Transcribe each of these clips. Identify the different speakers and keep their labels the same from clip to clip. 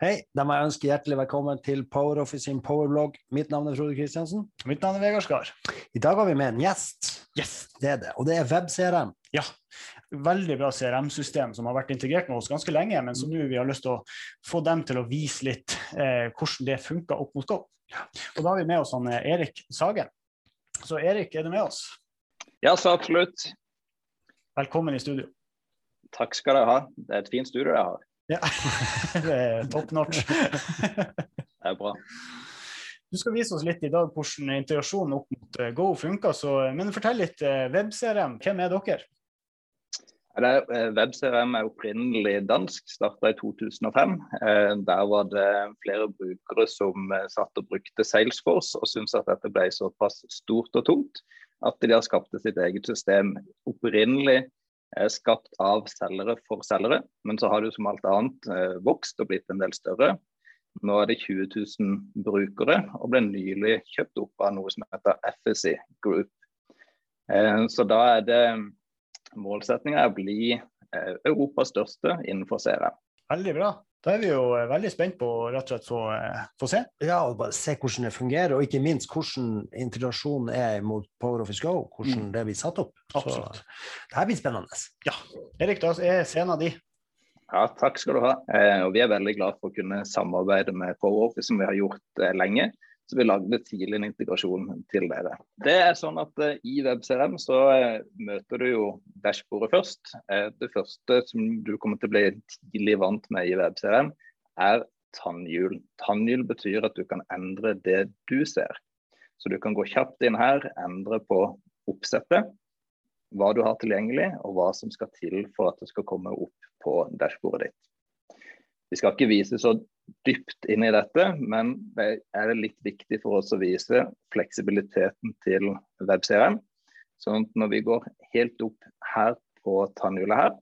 Speaker 1: Hei, da må jeg ønske hjertelig velkommen til PowerOffice sin powerblogg. Mitt navn er Frode Kristiansen.
Speaker 2: Mitt navn er Vegard Skar.
Speaker 1: I dag har vi med en gjest.
Speaker 2: Yes.
Speaker 1: Det er det, og det er WebCRM.
Speaker 2: Ja. Veldig bra CRM-system som har vært integrert med oss ganske lenge, men som nå vi har lyst til å få dem til å vise litt eh, hvordan det funker opp mot Go. Og da har vi med oss han, eh, Erik Sagen. Så Erik, er du med oss?
Speaker 3: Ja, så absolutt.
Speaker 2: Velkommen i studio.
Speaker 3: Takk skal dere ha. Det er et fint studio jeg har.
Speaker 2: Ja, det er top notch.
Speaker 3: Det er bra.
Speaker 2: Du skal vise oss litt i dag hvordan integrasjonen opp mot eh, Go funker. Så, men fortell litt. WebCRM, hvem er dere?
Speaker 3: Er, eh, WebCRM er opprinnelig dansk, starta i 2005. Eh, Der var det flere brukere som eh, satt og brukte Salesforce og syntes at dette ble såpass stort og tungt at de har skapt sitt eget system. Opprinnelig eh, skapt av selgere for selgere, men så har jo som alt annet eh, vokst og blitt en del større. Nå er det 20 000 brukere og ble nylig kjøpt opp av noe som heter FSI Group. Eh, Så da er det målsettinga å bli eh, Europas største innenfor CRM.
Speaker 2: Veldig bra. Da er vi jo eh, veldig spent på rett og slett få, eh, få se.
Speaker 1: Ja, og bare se hvordan det fungerer, og ikke minst hvordan integrasjonen er mot PowerOffice Go. Hvordan det blir satt opp. Så
Speaker 2: Absolutt.
Speaker 1: det her blir spennende.
Speaker 2: Erik, da er scenen din.
Speaker 3: Ja, takk skal du ha. Eh, og vi er veldig glad for å kunne samarbeide med PowerOffice, som vi har gjort eh, lenge. Vi lagde tidlig en integrasjon til dere. Det er sånn at eh, I WebCRM så eh, møter du jo dashbordet først. Eh, det første som du kommer til å bli tidlig vant med i WebCRM, er tannhjul. Tannhjul betyr at du kan endre det du ser. Så du kan gå kjapt inn her, endre på oppsettet, hva du har tilgjengelig, og hva som skal til for at det skal komme opp på dashbordet ditt. Vi skal ikke vise så dypt inn i dette, men det er litt viktig for oss å vise fleksibiliteten til WebCRM. Sånn at når vi går helt opp her på tannhjulet her,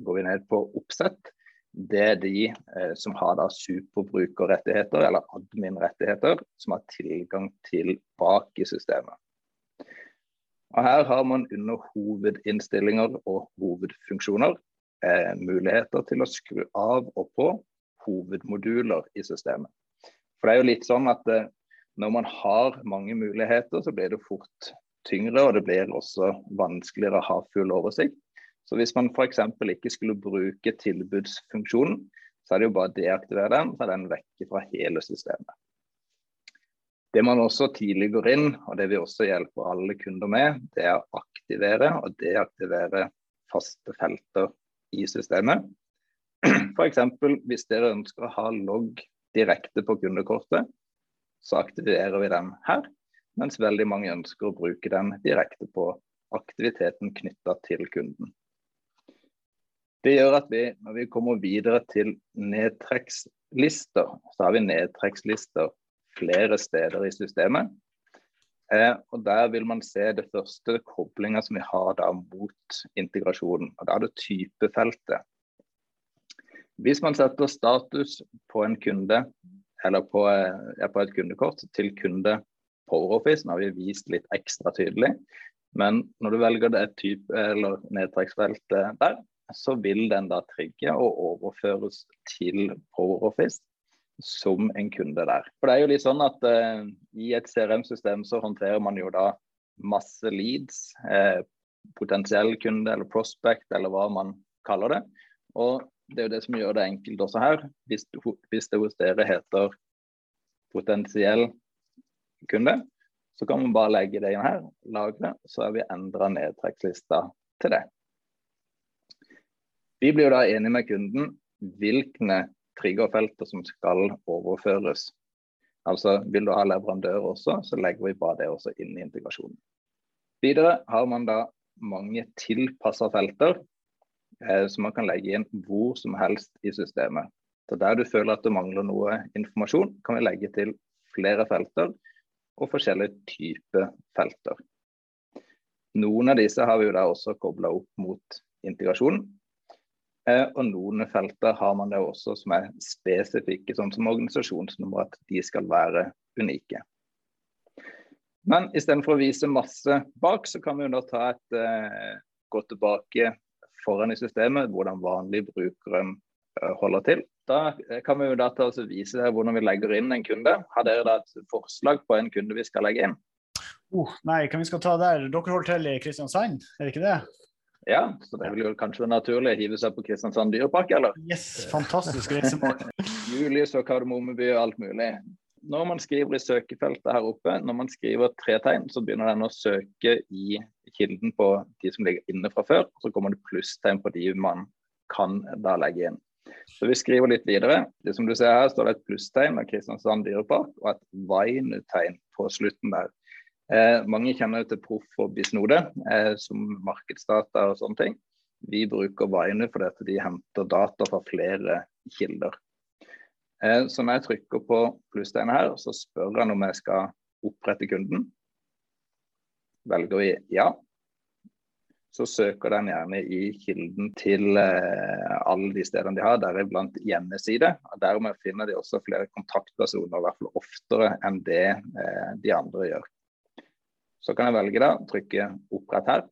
Speaker 3: går vi ned på oppsett. Det er de eh, som har da superbrukerrettigheter, eller admin-rettigheter, som har tilgang til bak i systemet. Og Her har man under hovedinnstillinger og hovedfunksjoner eh, muligheter til å skru av og på hovedmoduler i systemet. For det er jo litt sånn at eh, når man har mange muligheter, så blir det fort tyngre, og det blir også vanskeligere å ha full oversikt. Så hvis man f.eks. ikke skulle bruke tilbudsfunksjonen, så er det jo bare å deaktivere den, så er den vekke fra hele systemet. Det man også tidlig går inn, og det vi også hjelper alle kunder med, det er å aktivere og deaktivere faste felter i systemet. F.eks. hvis dere ønsker å ha logg direkte på kundekortet, så aktiverer vi den her. Mens veldig mange ønsker å bruke den direkte på aktiviteten knytta til kunden. Det gjør at vi, når vi kommer videre til nedtrekkslister, så har vi nedtrekkslister flere steder i systemet. Eh, og Der vil man se det første koblinga som vi har da mot integrasjonen. og Da er det typefeltet. Hvis man setter status på en kunde, eller på, på et kundekort til kunde PowerOffice, nå har vi vist litt ekstra tydelig, men når du velger det type, eller nedtrekksfeltet der, så vil den da trigge og overføres til PowerOffice som en kunde der. For det er jo litt sånn at eh, I et CRM-system så håndterer man jo da masse leads, eh, potensiell kunde eller prospect eller hva man kaller det. Og det er jo det som gjør det enkelt også her. Hvis, hvis det hos dere heter potensiell kunde, så kan man bare legge det inn her, lagre, så har vi endra nedtrekkslista til det. Vi blir jo da enige med kunden hvilke triggerfelter som skal overføres. Altså Vil du ha leverandør også, så legger vi bare det også inn i integrasjonen. Videre har man da mange tilpassa felter eh, som man kan legge inn hvor som helst i systemet. Så Der du føler at det mangler noe informasjon, kan vi legge til flere felter og forskjellige typer felter. Noen av disse har vi jo da også kobla opp mot integrasjonen. Eh, og noen felter har man det også som er spesifikke, sånn som organisasjonsnummer, at de skal være unike. Men istedenfor å vise masse bak, så kan vi jo da ta et eh, gå tilbake foran i systemet, hvordan vanlige brukere eh, holder til. Da kan vi jo da til å vise dere hvordan vi legger inn en kunde. Har dere da et forslag på en kunde vi skal legge inn?
Speaker 2: Oh, nei, kan vi skal ta der? Dere holder til i Kristiansand, er det ikke det?
Speaker 3: Ja, så det vil jo kanskje være naturlig å hive seg på Kristiansand dyrepark, eller?
Speaker 2: Yes, fantastisk reisemål.
Speaker 3: Julius og Kardemommeby og alt mulig. Når man skriver i søkefeltet her oppe, når man skriver tre tegn, så begynner den å søke i kilden på de som ligger inne fra før. Så kommer det plusstegn på de man kan da legge inn. Så vi skriver litt videre. Det som du ser her står det et plusstegn av Kristiansand dyrepark og et Vainu-tegn på slutten der. Eh, mange kjenner til Proff og Bisnode eh, som markedsdata og sånne ting. Vi bruker Vainu fordi de henter data fra flere kilder. Eh, så når jeg trykker på plusstegnet her, så spør han om jeg skal opprette kunden. Velger vi ja, så søker den gjerne i kilden til eh, alle de stedene de har, deriblant hjemmeside. og Dermed finner de også flere kontaktpersoner, i hvert fall oftere enn det eh, de andre gjør. Så kan jeg velge da, trykke opprett her.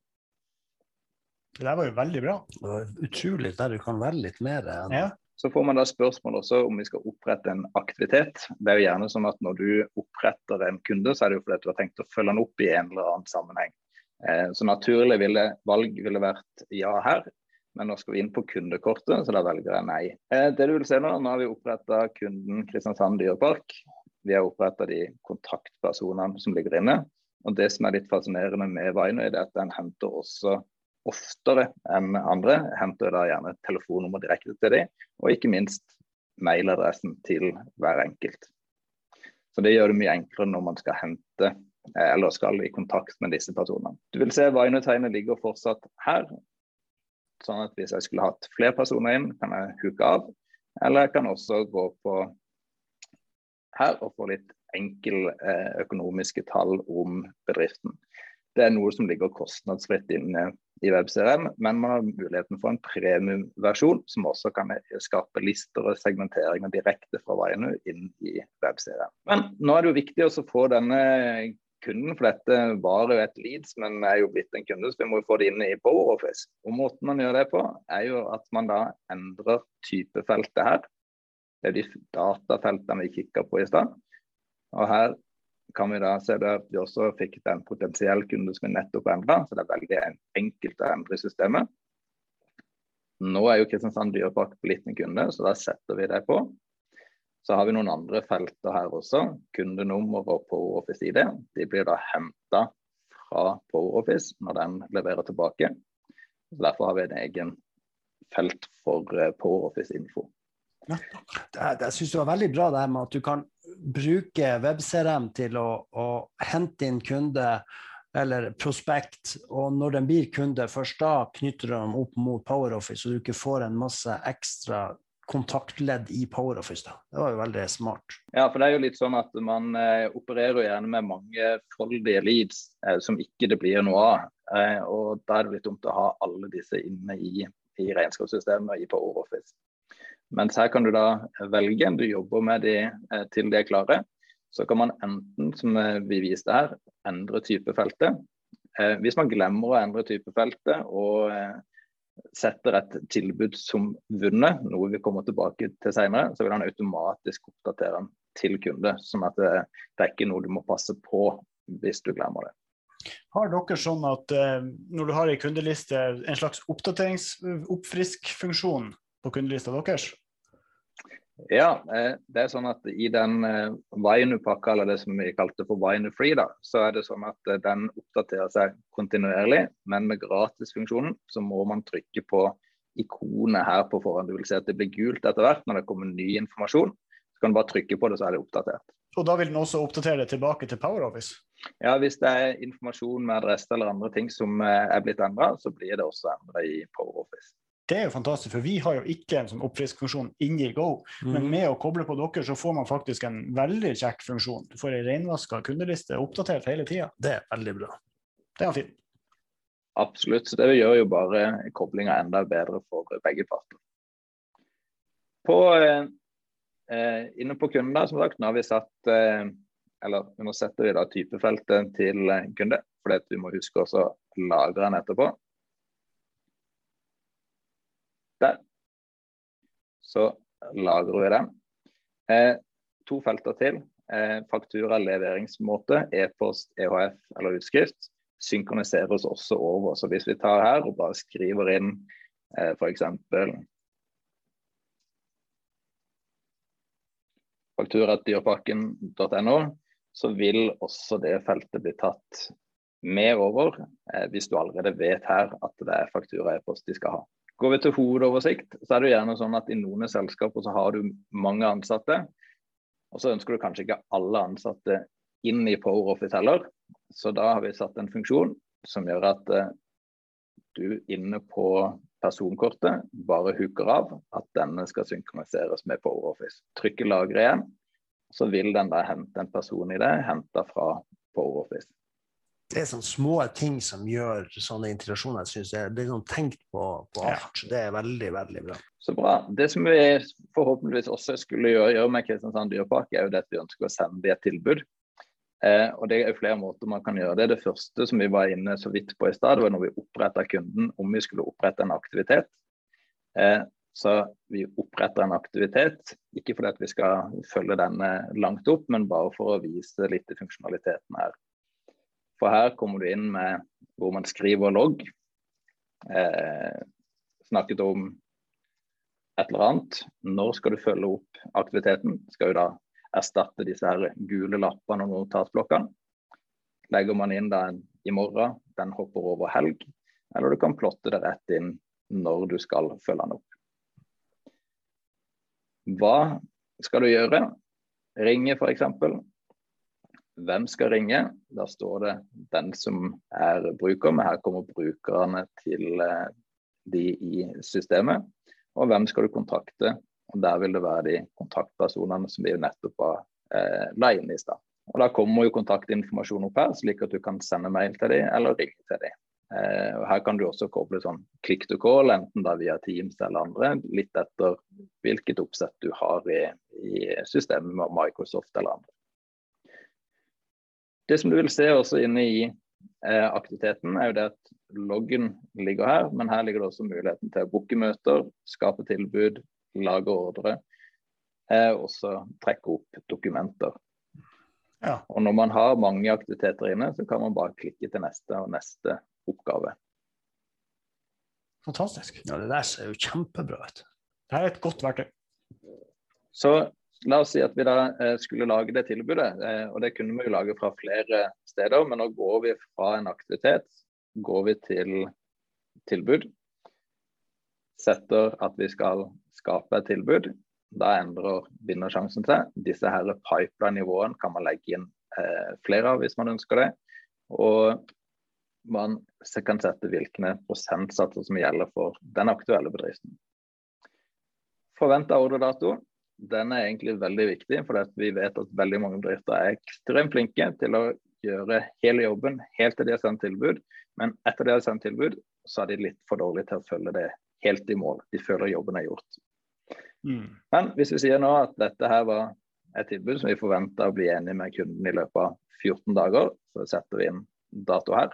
Speaker 2: Det der var jo veldig bra.
Speaker 1: Det var utrolig der du kan velge litt mer. enn-
Speaker 2: Ja.
Speaker 3: Så får man da spørsmål også om vi skal opprette en aktivitet. Det er jo gjerne sånn at når du oppretter en kunde, så er det jo fordi du har tenkt å følge den opp i en eller annen sammenheng. Eh, så naturlig ville, valg ville vært ja her, men nå skal vi inn på kundekortet, så da velger jeg nei. Eh, det du vil se nå, nå har vi oppretta kunden Kristiansand dyrepark. Vi har oppretta de kontaktpersonene som ligger inne. Og det som er litt fascinerende med Vainøy, er at den henter også oftere enn andre. Henter da gjerne telefonnummer direkte til dem, og ikke minst mailadressen til hver enkelt. Så det gjør det mye enklere når man skal hente eh, eller skal i kontakt med disse personene. Du vil se Vaino-tegnet ligger fortsatt her. Sånn at hvis jeg skulle hatt flere personer inn, kan jeg huke av. Eller jeg kan også gå på her og få litt enkel eh, økonomiske tall om bedriften. Det er noe som ligger kostnadsfritt inne i WebCRM, men man har muligheten for en premiumversjon som også kan skape lister og segmenteringer direkte fra Vainu inn i WebCRM. Men nå er det jo viktig å få denne kunden, for dette var jo et leads, men er jo blitt en kunde, så vi må jo få det inn i PowerOffice. Og Måten man gjør det på, er jo at man da endrer typefeltet her. Det er de datafeltene vi kikka på i stad. Og her kan vi da se at vi også fikk en potensiell kunde som vi nettopp endra, så det er veldig enkelt å endre systemet. Nå er jo Kristiansand dyrepark blitt en kunde, så da setter vi det på. Så har vi noen andre felter her også. Kundenummer og PowerOffice ID. De blir da henta fra PowerOffice når den leverer tilbake. Derfor har vi en egen felt for PowerOffice info.
Speaker 1: Det, jeg syns det var veldig bra det her med at du kan bruke WebCRM til å, å hente inn kunde eller prospekt, og når den blir kunde, først da knytter du dem opp mot PowerOffice, så du ikke får en masse ekstra kontaktledd i PowerOffice. Da. Det var jo veldig smart.
Speaker 3: Ja, for det er jo litt sånn at man eh, opererer gjerne med mangefoldige leads eh, som ikke det blir noe av. Eh, og da er det litt dumt å ha alle disse inne i, i regnskapssystemet i PowerOffice. Mens her kan du da velge, du jobber med de til de er klare. Så kan man enten, som vi viste her, endre typefeltet. Hvis man glemmer å endre typefeltet og setter et tilbud som vunnet, noe vi kommer tilbake til senere, så vil han automatisk oppdatere den til kunde. Sånn at det, det er ikke noe du må passe på hvis du glemmer det.
Speaker 2: Har dere sånn at når du har ei kundeliste, en slags oppdaterings-oppfrisk-funksjon på kundelista deres?
Speaker 3: Ja, det er sånn at i den Vainu-pakka, eller det som vi kalte for Vainu Free, da, så er det sånn at den oppdaterer seg kontinuerlig. Men med gratisfunksjonen så må man trykke på ikonet her på forhånd. Du vil se at det blir gult etter hvert når det kommer ny informasjon. Så kan du bare trykke på det, så er det oppdatert.
Speaker 2: Og da vil den også oppdatere det tilbake til PowerOffice?
Speaker 3: Ja, hvis det er informasjon med adresse eller andre ting som er blitt endra, så blir det også endra i PowerOffice.
Speaker 2: Det er jo fantastisk, for vi har jo ikke en sånn oppfriskfunksjon inni Go. Mm. Men med å koble på dere, så får man faktisk en veldig kjekk funksjon. Du får ei reinvaska kundeliste oppdatert hele tida.
Speaker 1: Det er veldig bra.
Speaker 2: Det er fint.
Speaker 3: Absolutt. Så det gjør jo bare koblinga enda bedre for begge parter. På, eh, inne på kunder, som sagt, nå har vi satt eh, eller nå setter vi da typefeltet til kunde, for vi må huske også å lagre den etterpå. Der. Så lagrer vi den. Eh, to felter til. Eh, faktura, leveringsmåte, e-post, EHF eller utskrift synkroniseres også over. Så hvis vi tar her og bare skriver inn eh, f.eks. fakturatdyrpakken.no, så vil også det feltet bli tatt med over, eh, hvis du allerede vet her at det er faktura e-post de skal ha. Går vi til hovedoversikt, så er det gjerne sånn at i noen selskaper så har du mange ansatte. Og så ønsker du kanskje ikke alle ansatte inn i PowerOffice heller. Så da har vi satt en funksjon som gjør at uh, du inne på personkortet bare hooker av at denne skal synkroniseres med PowerOffice. Trykker lagre igjen, så vil den da hente en person i det, henta fra Power Office.
Speaker 1: Det er sånne små ting som gjør sånne integrasjoner. Jeg synes Det er sånn tenkt på, på alt. Ja. Det er veldig, veldig bra.
Speaker 3: Så bra. Det som vi forhåpentligvis også skulle gjøre, gjøre med Kristiansand dyrepark, er jo det at vi ønsker å sende dem et tilbud. Eh, og Det er jo flere måter man kan gjøre det. Det første som vi var inne så vidt på i stad, var når vi oppretta kunden om vi skulle opprette en aktivitet. Eh, så vi oppretter en aktivitet, ikke fordi at vi skal følge denne langt opp, men bare for å vise litt funksjonaliteten her. For her kommer du inn med hvor man skriver logg. Eh, snakket om et eller annet. Når skal du følge opp aktiviteten? Skal du da erstatte disse her gule lappene og notatblokkene. Legger man inn den i morgen, den hopper over helg, eller du kan plotte det rett inn når du skal følge den opp. Hva skal du gjøre? Ringe f.eks. Hvem skal ringe? Da står det den som er bruker, men her kommer brukerne til eh, de i systemet. Og hvem skal du kontakte og Der vil det være de kontaktpersonene som vi nettopp har eh, la inn i stad. Og Da kommer jo kontaktinformasjon opp her, slik at du kan sende mail til dem eller ringe til dem. Eh, og Her kan du også koble sånn click to call, enten da via Teams eller andre, litt etter hvilket oppsett du har i, i systemet med Microsoft eller andre. Det som du vil se også inne i eh, aktiviteten, er jo det at loggen ligger her, men her ligger det også muligheten til å booke møter, skape tilbud, lage ordre, eh, og så trekke opp dokumenter. Ja. Og Når man har mange aktiviteter inne, så kan man bare klikke til neste og neste oppgave.
Speaker 2: Fantastisk.
Speaker 1: Ja, Det der ser jo kjempebra ut.
Speaker 2: Det er et godt verktøy.
Speaker 3: Så la oss si at vi da eh, skulle lage det tilbudet, eh, og det kunne vi jo lage fra flere steder, men nå går vi fra en aktivitet, går vi til tilbud. Setter at vi skal skape et tilbud. Da endrer vinnersjansen seg. Disse her pipeline-nivåene kan man legge inn eh, flere av hvis man ønsker det. Og man kan sette hvilke prosentsatser som gjelder for den aktuelle bedriften. Forventa ordredato den er egentlig veldig viktig, for vi vet at veldig mange bedrifter er ekstremt flinke til å gjøre hele jobben helt til de har sendt tilbud. Men etter de har sendt tilbud, så er de litt for dårlige til å følge det helt i mål. De føler jobben er gjort. Mm. Men hvis vi sier nå at dette her var et tilbud som vi forventa å bli enige med kunden i løpet av 14 dager, så setter vi inn dato her.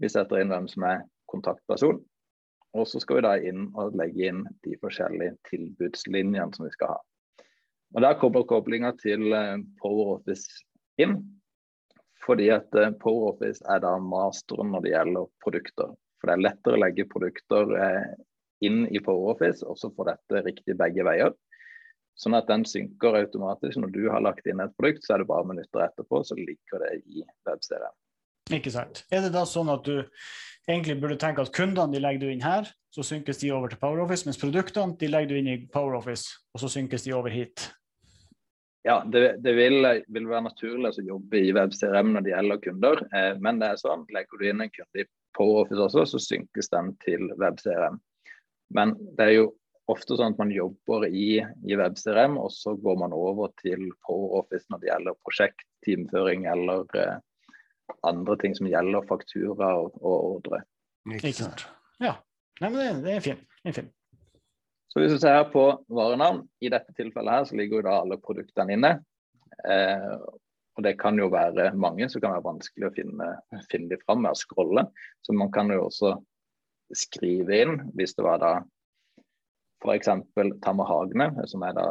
Speaker 3: Vi setter inn hvem som er kontaktperson. Og så skal vi da inn og legge inn de forskjellige tilbudslinjene som vi skal ha. Og Der kommer koblinga til PowerOffice Power Office inn. Fordi at PowerOffice Power Office er da masteren når det gjelder produkter. For det er lettere å legge produkter eh, inn i PowerOffice, og så får dette riktig begge veier. Sånn at den synker automatisk. Når du har lagt inn et produkt, så er det bare minutter etterpå, så ligger det i webserien.
Speaker 2: Ikke sant. Er det da sånn at du egentlig burde tenke at kundene de legger du inn her, så synkes de over til PowerOffice, mens produktene de legger du inn i PowerOffice, og så synkes de over hit?
Speaker 3: Ja, det, det vil, vil, være naturlig å jobbe i WebCRM når det gjelder kunder, eh, men det er sånn, legger du inn en kunde i PowerOffice også, så synkes den til WebCRM. Men det er jo ofte sånn at man jobber i, i WebCRM, og så går man over til PowerOffice når det gjelder prosjekt, teamføring eller eh, andre ting som gjelder faktura og, og ordre.
Speaker 2: Ikke sant. Ja. Nei, men det, det er fint. Det er fint.
Speaker 3: Så hvis du ser på varenavn, i dette tilfellet her så ligger jo da alle produktene inne. Eh, og det kan jo være mange, så kan det være vanskelig å finne, finne de fram med å scrolle. Så man kan jo også skrive inn, hvis det var da f.eks. Tamahagene, som er da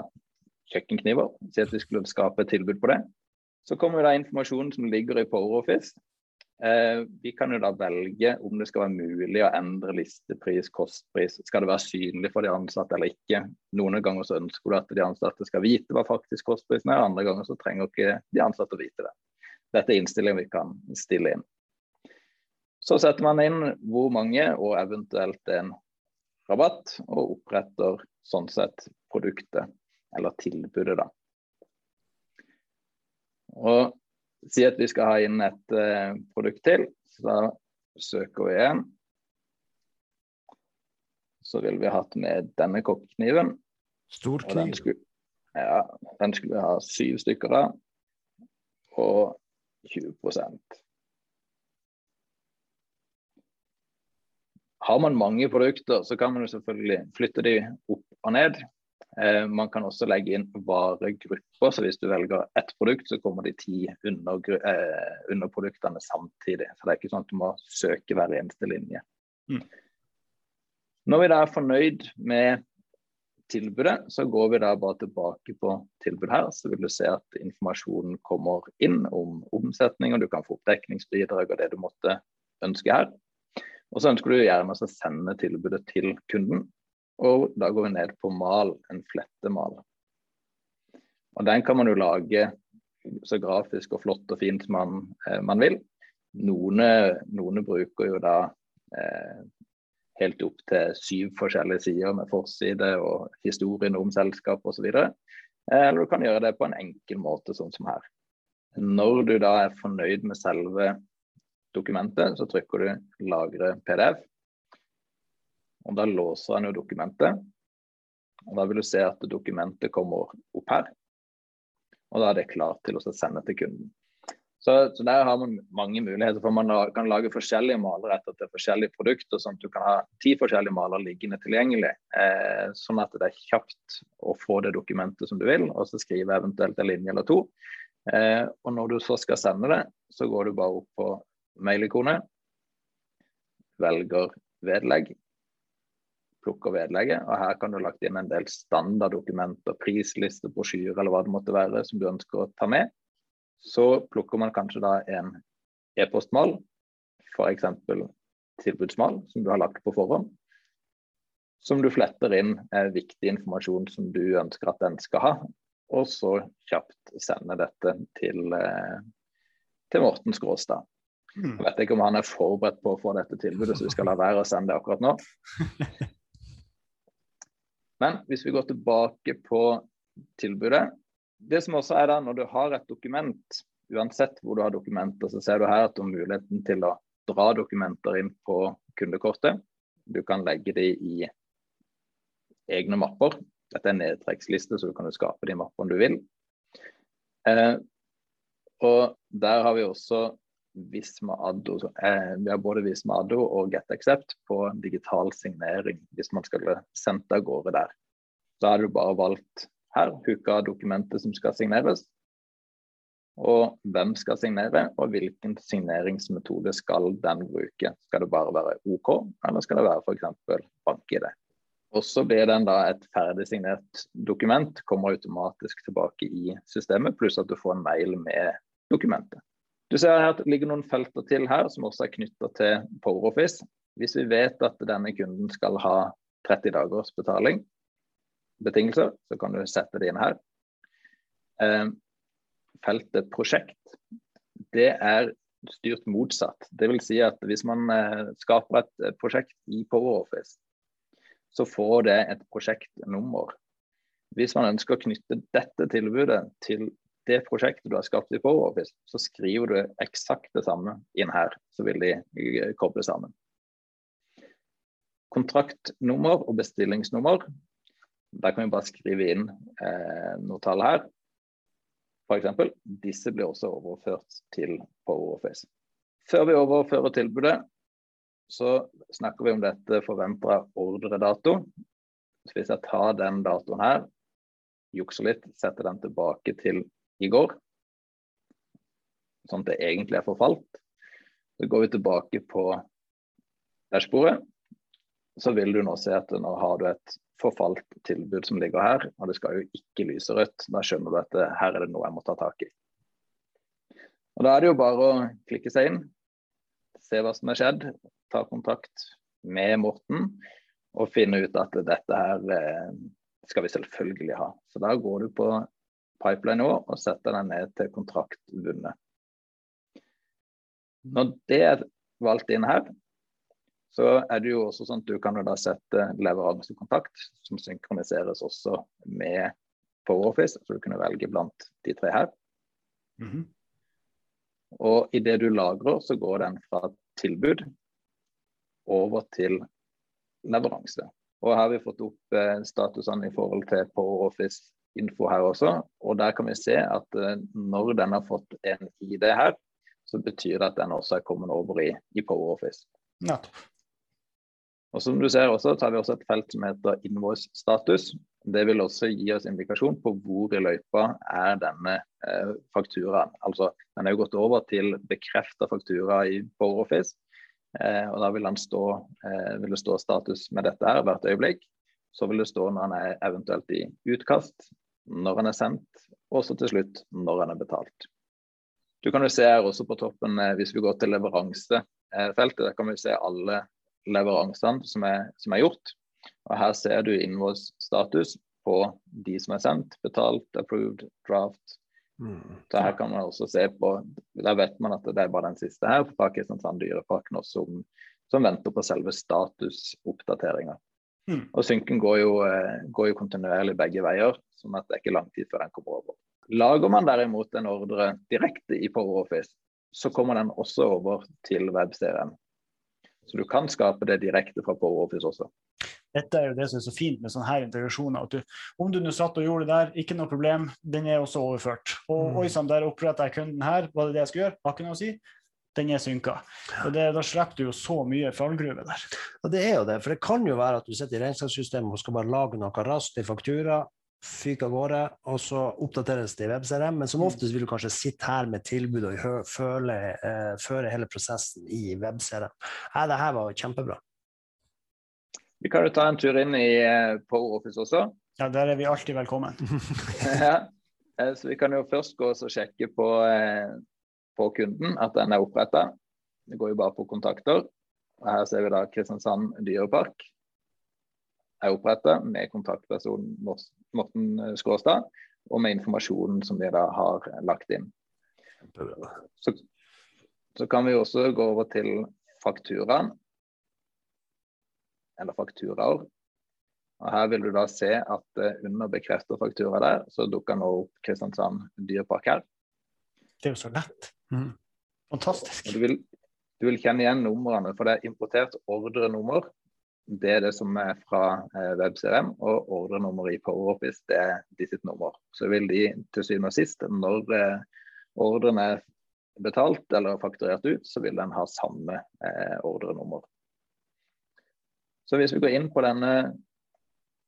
Speaker 3: kjøkkenkniver. Si at vi skulle skape et tilbud på det. Så kommer da informasjonen som ligger i PowerOffice. Eh, vi kan jo da velge om det skal være mulig å endre listepris, kostpris. Skal det være synlig for de ansatte eller ikke? Noen ganger så ønsker du at de ansatte skal vite hva faktisk kostprisen er, andre ganger så trenger ikke de ansatte å vite det. Dette er innstillingen vi kan stille inn. Så setter man inn hvor mange og eventuelt en rabatt, og oppretter sånn sett produktet eller tilbudet, da. Og si at vi skal ha inn et eh, produkt til, så da søker vi igjen. Så ville vi hatt med denne kokkekniven.
Speaker 1: Stor kniv.
Speaker 3: Den skulle, ja, den skulle vi ha syv stykker av. Og 20% Har man mange produkter, så kan man jo selvfølgelig flytte de opp og ned. Eh, man kan også legge inn varegrupper, så hvis du velger ett produkt, så kommer de ti under, eh, underproduktene samtidig. Så det er ikke sånn at du må søke hver eneste linje. Mm. Når vi da er fornøyd med tilbudet, så går vi da bare tilbake på tilbudet her. Så vil du se at informasjonen kommer inn om omsetning, og du kan få oppdekningsbidrag og det du måtte ønske her. Og så ønsker du gjerne å sende tilbudet til kunden. Og da går vi ned på mal, en flettemal. Og den kan man jo lage så grafisk og flott og fint man, eh, man vil. Noen, noen, bruker jo da eh, helt opp til syv forskjellige sider med forside og historien om selskap osv. Eh, eller du kan gjøre det på en enkel måte, sånn som her. Når du da er fornøyd med selve dokumentet, så trykker du 'lagre PDF'. Og Da låser han jo dokumentet. og Da vil du se at dokumentet kommer opp her. Og da er det klart til å sende til kunden. Så, så, der har man mange muligheter. for Man kan lage forskjellige maleretter til forskjellige produkter. sånn at Du kan ha ti forskjellige maler liggende tilgjengelig. Eh, sånn at det er kjapt å få det dokumentet som du vil, og så skrive eventuelt en linje eller to. Eh, og når du så skal sende det, så går du bare opp på mailikonet, velger vedlegg, plukker vedlegge. Og her kan du lagt inn en del standarddokumenter, prisliste, brosjyre eller hva det måtte være som du ønsker å ta med. Så plukker man kanskje da en e-postmal, f.eks. tilbudsmal, som du har lagt på forhånd. Som du fletter inn eh, viktig informasjon som du ønsker at den skal ha. Og så kjapt sende dette til, eh, til Morten Skråstad. Hmm. Jeg vet ikke om han er forberedt på å få dette tilbudet, så vi skal la være å sende det akkurat nå. Men hvis vi går tilbake på tilbudet Det som også er da, når du har et dokument, uansett hvor du har dokumenter, så ser du her at du har muligheten til å dra dokumenter inn på kundekortet. Du kan legge de i egne mapper. Dette er en nedtrekksliste, så du kan skape de mappene du vil. Eh, og der har vi også Visma Addo. Eh, vi har både Visma Addo og GetAccept på digital signering hvis man skal sendt av gårde der. Da har du bare valgt her, hooka dokumentet som skal signeres, og hvem skal signere, og hvilken signeringsmetode skal den bruke. Skal det bare være OK, eller skal det være f.eks. bank-ID? Og så blir den da et ferdigsignert dokument, kommer automatisk tilbake i systemet, pluss at du får en mail med dokumentet. Du ser her at det ligger noen felter til her som også er knytta til PowerOffice. Hvis vi vet at denne kunden skal ha 30 dagers betaling, betingelser, så kan du sette det inn her. Eh, feltet prosjekt, det er styrt motsatt. Vil si at hvis man eh, skaper et prosjekt i PowerOffice, så får det et prosjektnummer. Hvis man ønsker å knytte dette tilbudet til det prosjektet du har skapt i PowerOffice, så skriver du eksakt det samme inn her. Så vil de eh, koble sammen. Kontraktnummer og bestillingsnummer. Der kan vi bare skrive inn eh, noe tall her. F.eks. disse blir også overført til PowerOffice. Før vi overfører tilbudet, så snakker vi om dette forventa ordredato. Så hvis jeg tar den datoen her, jukser litt, setter den tilbake til i går, sånn at det egentlig er forfalt. Så går vi tilbake på dashbordet. så vil du nå se at nå har du et forfalt tilbud som ligger her, og det skal jo ikke lyse rødt. Da skjønner du at det, her er det noe jeg må ta tak i. Og Da er det jo bare å klikke seg inn, se hva som er skjedd, ta kontakt med Morten og finne ut at dette her eh, skal vi selvfølgelig ha. Så da går du på pipeline nå og setter den ned til kontrakt vunnet. Når det er valgt inn her, så er det jo også sånn at du kan da sette leveransekontakt, som synkroniseres også med PowerOffice. Så du kunne velge blant de tre her. Mm -hmm. Og idet du lagrer, så går den fra tilbud over til leveranse. Og her har vi fått opp eh, statusene i forhold til PowerOffice info her også. Og der kan vi se at eh, når den har fått en ID her, så betyr det at den også er kommet over i, i PowerOffice.
Speaker 2: Ja.
Speaker 3: Og som du ser også, tar vi også et felt som heter invoice status. Det vil også gi oss indikasjon på hvor i løypa er denne eh, fakturaen. Altså, den er jo gått over til bekrefta faktura i PowerOffice. Eh, og da vil, stå, eh, vil, det stå status med dette her hvert øyeblikk. Så vil det stå når den er eventuelt i utkast, når den er sendt, og så til slutt når den er betalt. Du kan jo se her også på toppen, eh, hvis vi går til leveransefeltet, der kan vi se alle leveransene som er, som er gjort. Og Her ser du invoice-status på de som er sendt, betalt, approved, draft. Mm. Så her kan man også se på Der vet man at det er bare den siste her på Pakistan-dyreparken også, som, som, venter på selve statusoppdateringa. Mm. Og synken går jo, eh, går jo, kontinuerlig begge veier, sånn at det er ikke lang tid før den kommer over. Lager man derimot en ordre direkte i PowerOffice, så kommer den også over til webserien. Så du kan skape det direkte fra PowerOffice også.
Speaker 2: Dette er jo det som er så fint med sånne her integrasjoner. at du, Om du nå satt og gjorde det der, ikke noe problem, den er også overført. Og mm. oi sann, der oppretta jeg kunden her, var det det jeg skulle gjøre? Har ikke noe å si. Den er synka. Og det, Da slipper du jo så mye fallgruve der.
Speaker 1: Og det er jo det, for det kan jo være at du sitter i regnskapssystemet og skal bare lage noe raskt i faktura, fyker av gårde, og så oppdateres det i WebCRM. Men som mm. oftest vil du kanskje sitte her med tilbud og føle, eh, føre hele prosessen i WebCRM. Ja, det her var kjempebra.
Speaker 3: Vi kan jo ta en tur inn i eh, PowerOffice også.
Speaker 2: Ja, der er vi alltid velkommen.
Speaker 3: ja. Eh, så Vi kan jo først gå og sjekke på, eh, på kunden at den er oppretta. Det går jo bare på kontakter. Og Her ser vi da Kristiansand dyrepark er oppretta med kontaktpersonen Morten Skårstad, og med informasjonen som de da har lagt inn. Så, så kan vi også gå over til fakturaen, eller fakturaer. Og Her vil du da se at uh, under bekreftet faktura der, så dukker nå opp Kristiansand dyrepark her.
Speaker 2: Det er jo så lett. Mm. Fantastisk.
Speaker 3: Du vil, du vil, kjenne igjen numrene, for det er importert ordrenummer det er det som er fra eh, WebCRM, og ordrenummeret i PowerOffice det er de sitt nummer. Så vil de til syvende og sist, når eh, ordren er betalt eller fakturert ut, så vil den ha samme eh, ordrenummer. Så hvis vi går inn på denne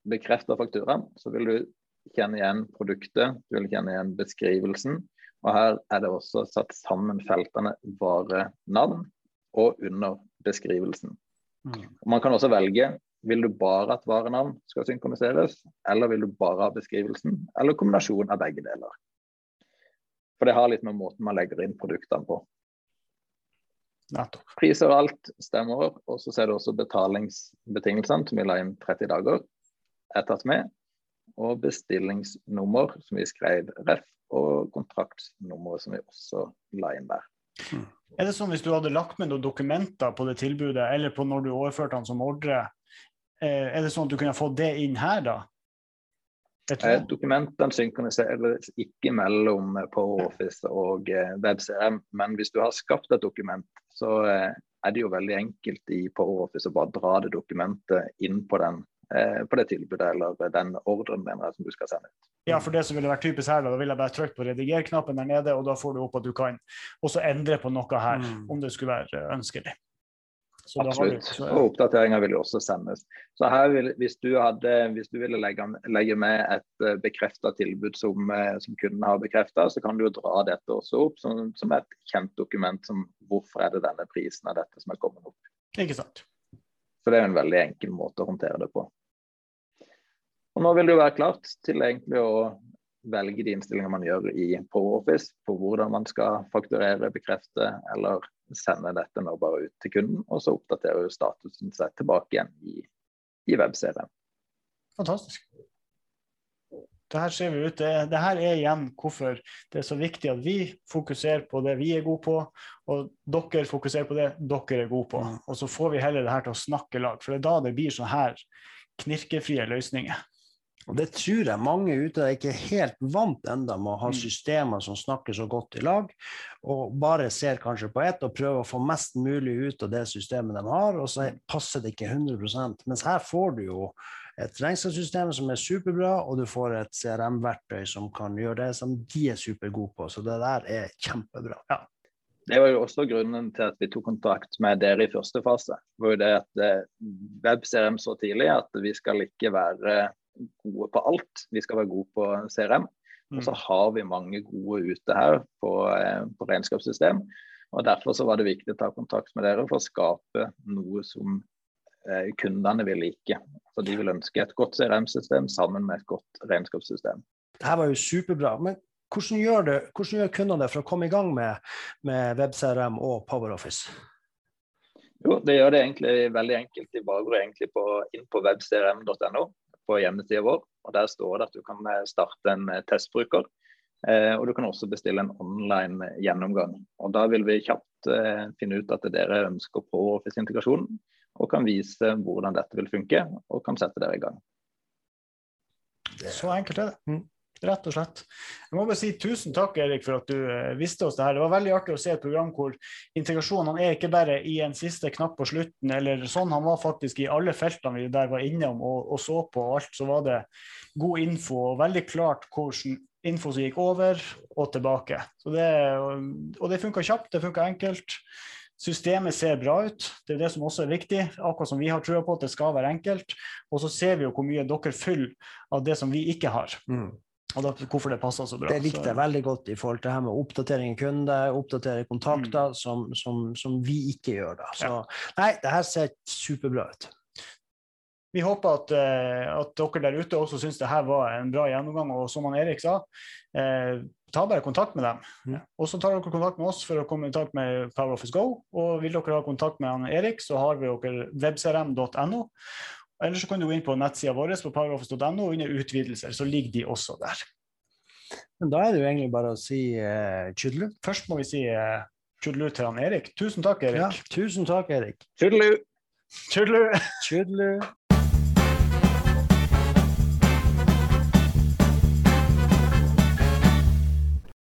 Speaker 3: bekrefta fakturaen, så vil du kjenne igjen produktet, du vil kjenne igjen beskrivelsen. Og her er det også satt sammen feltene varenavn og under beskrivelsen. Mm. Man kan også velge vil du bare at varenavn skal synkroniseres, eller vil du bare ha beskrivelsen, eller kombinasjon av begge deler. For det har litt med måten man legger inn produktene på. Priser og alt stemmer, og så ser du også betalingsbetingelsene, som vi la inn 30 dager, er tatt med. Og bestillingsnummer, som vi skrev ref, og kontraktsnummeret, som vi også la inn der.
Speaker 2: Mm. Er det sånn hvis du hadde lagt med noen dokumenter på det tilbudet, eller på når du overførte den som ordre, eh, er det sånn at du kunne få det inn her, da?
Speaker 3: Eh, dokumentene synkroniseres ikke mellom PowerOffice og WebCM, men hvis du har skapt et dokument, så eh, er det jo veldig enkelt i PowerOffice å bare dra det dokumentet inn på den Eh, på det tilbudet eller den ordren mener jeg, som du skal sende ut.
Speaker 2: Ja, for det som ville vært typisk her, da, ville vil jeg bare trykke på rediger-knappen der nede, og da får du opp at du kan også endre på noe her, mm. om det skulle være ønskelig.
Speaker 3: Så Absolutt. Du, så, ja. Og oppdateringer vil jo også sendes. Så her vil, hvis, du hadde, hvis du ville legge, legge med et uh, eh, bekrefta tilbud som, uh, som kunden har bekrefta, så kan du jo dra dette også opp som, som, et kjent dokument som hvorfor er det denne prisen av dette som er kommet opp.
Speaker 2: Ikke sant.
Speaker 3: Så det er en veldig enkel måte å håndtere det på. Og Nå vil det jo være klart til egentlig å velge de innstillinger man gjør i ProOffice på hvordan man skal fakturere, bekrefte eller sende dette nå bare ut til kunden. Og så oppdaterer jo statusen seg tilbake igjen i, i webserien.
Speaker 2: Fantastisk. Det her ser vi ut. Det, det, her er igjen hvorfor det er så viktig at vi fokuserer på det vi er gode på, og dere fokuserer på det dere er gode på. Mm. Og så får vi heller det her til å snakke lag, for det er da det blir sånn her knirkefrie løsninger.
Speaker 1: Og Det tror jeg mange ute er ikke helt vant enda med å ha mm. systemer som snakker så godt i lag, og bare ser kanskje på ett og prøver å få mest mulig ut av det systemet de har, og så passer det ikke 100% Mens her får du jo et regnskapssystem som er superbra, og du får et CRM-verktøy som kan gjøre det som de er supergode på. Så det der er kjempebra. Ja.
Speaker 3: Det var jo også grunnen til at vi tok kontakt med dere i første fase. Det var jo det at eh, web-CRM så tidlig at vi skal ikke være gode på alt. Vi skal være gode på CRM. Og så mm. har vi mange gode ute her på, eh, på regnskapssystem. Og Derfor så var det viktig å ta kontakt med dere for å skape noe som Eh, kundene vil like. Så De vil ønske et godt CRM-system sammen med et godt regnskapssystem.
Speaker 1: Dette var jo superbra. Men hvordan gjør, det, hvordan gjør kundene det for å komme i gang med, med web-CRM og PowerOffice?
Speaker 3: Jo, Det gjør det egentlig veldig enkelt. De bare går egentlig på, inn på webcrm.no på hjemmesida vår. og Der står det at du kan eh, starte en eh, testbruker. Eh, og du kan også bestille en online gjennomgang. Og Da vil vi kjapt eh, finne ut at dere ønsker på Office-integrasjonen og kan vise hvordan dette vil funke, og kan sette dere i gang.
Speaker 2: Så enkelt er det. Rett og slett. Jeg må bare si tusen takk Erik, for at du viste visste oss det her. Det var veldig artig å se et program hvor integrasjonen er ikke bare i en siste knapp på slutten, eller sånn. Han var faktisk i alle feltene vi der var innom og, og så på alt. Så var det god info og veldig klart hvordan info som gikk over og tilbake. Det, og det funka kjapt, det funka enkelt. Systemet ser bra ut, det er det som også er viktig. Akkurat som vi har trua på at det skal være enkelt. Og så ser vi jo hvor mye dere fyller av det som vi ikke har. Mm. Og da, hvorfor det passer så bra.
Speaker 1: Det likte jeg veldig godt i forhold til det her med oppdatering av kunder, oppdatere kontakter, mm. som, som, som, vi ikke gjør. da. Så ja. nei, det her ser superbra ut.
Speaker 2: Vi håper at, uh, at dere der ute også syns det her var en bra gjennomgang. Og som han Erik sa, eh, ta bare kontakt med dem. Mm. Og så tar dere kontakt med oss for å komme i kontakt med Power Office Go. Og vil dere ha kontakt med han Erik, så har vi dere webcrm.no. Eller så kan du gå inn på nettsida vår på poweroffice.no, og under utvidelser så ligger de også der.
Speaker 1: Men da er det jo egentlig bare å si uh, tjudelu.
Speaker 2: Først må vi si uh, tjudelu til han Erik. Tusen takk, Erik. Ja,
Speaker 1: tusen takk, Erik.
Speaker 3: Tjudelu.
Speaker 2: Tjudelu.
Speaker 1: Tjudelu.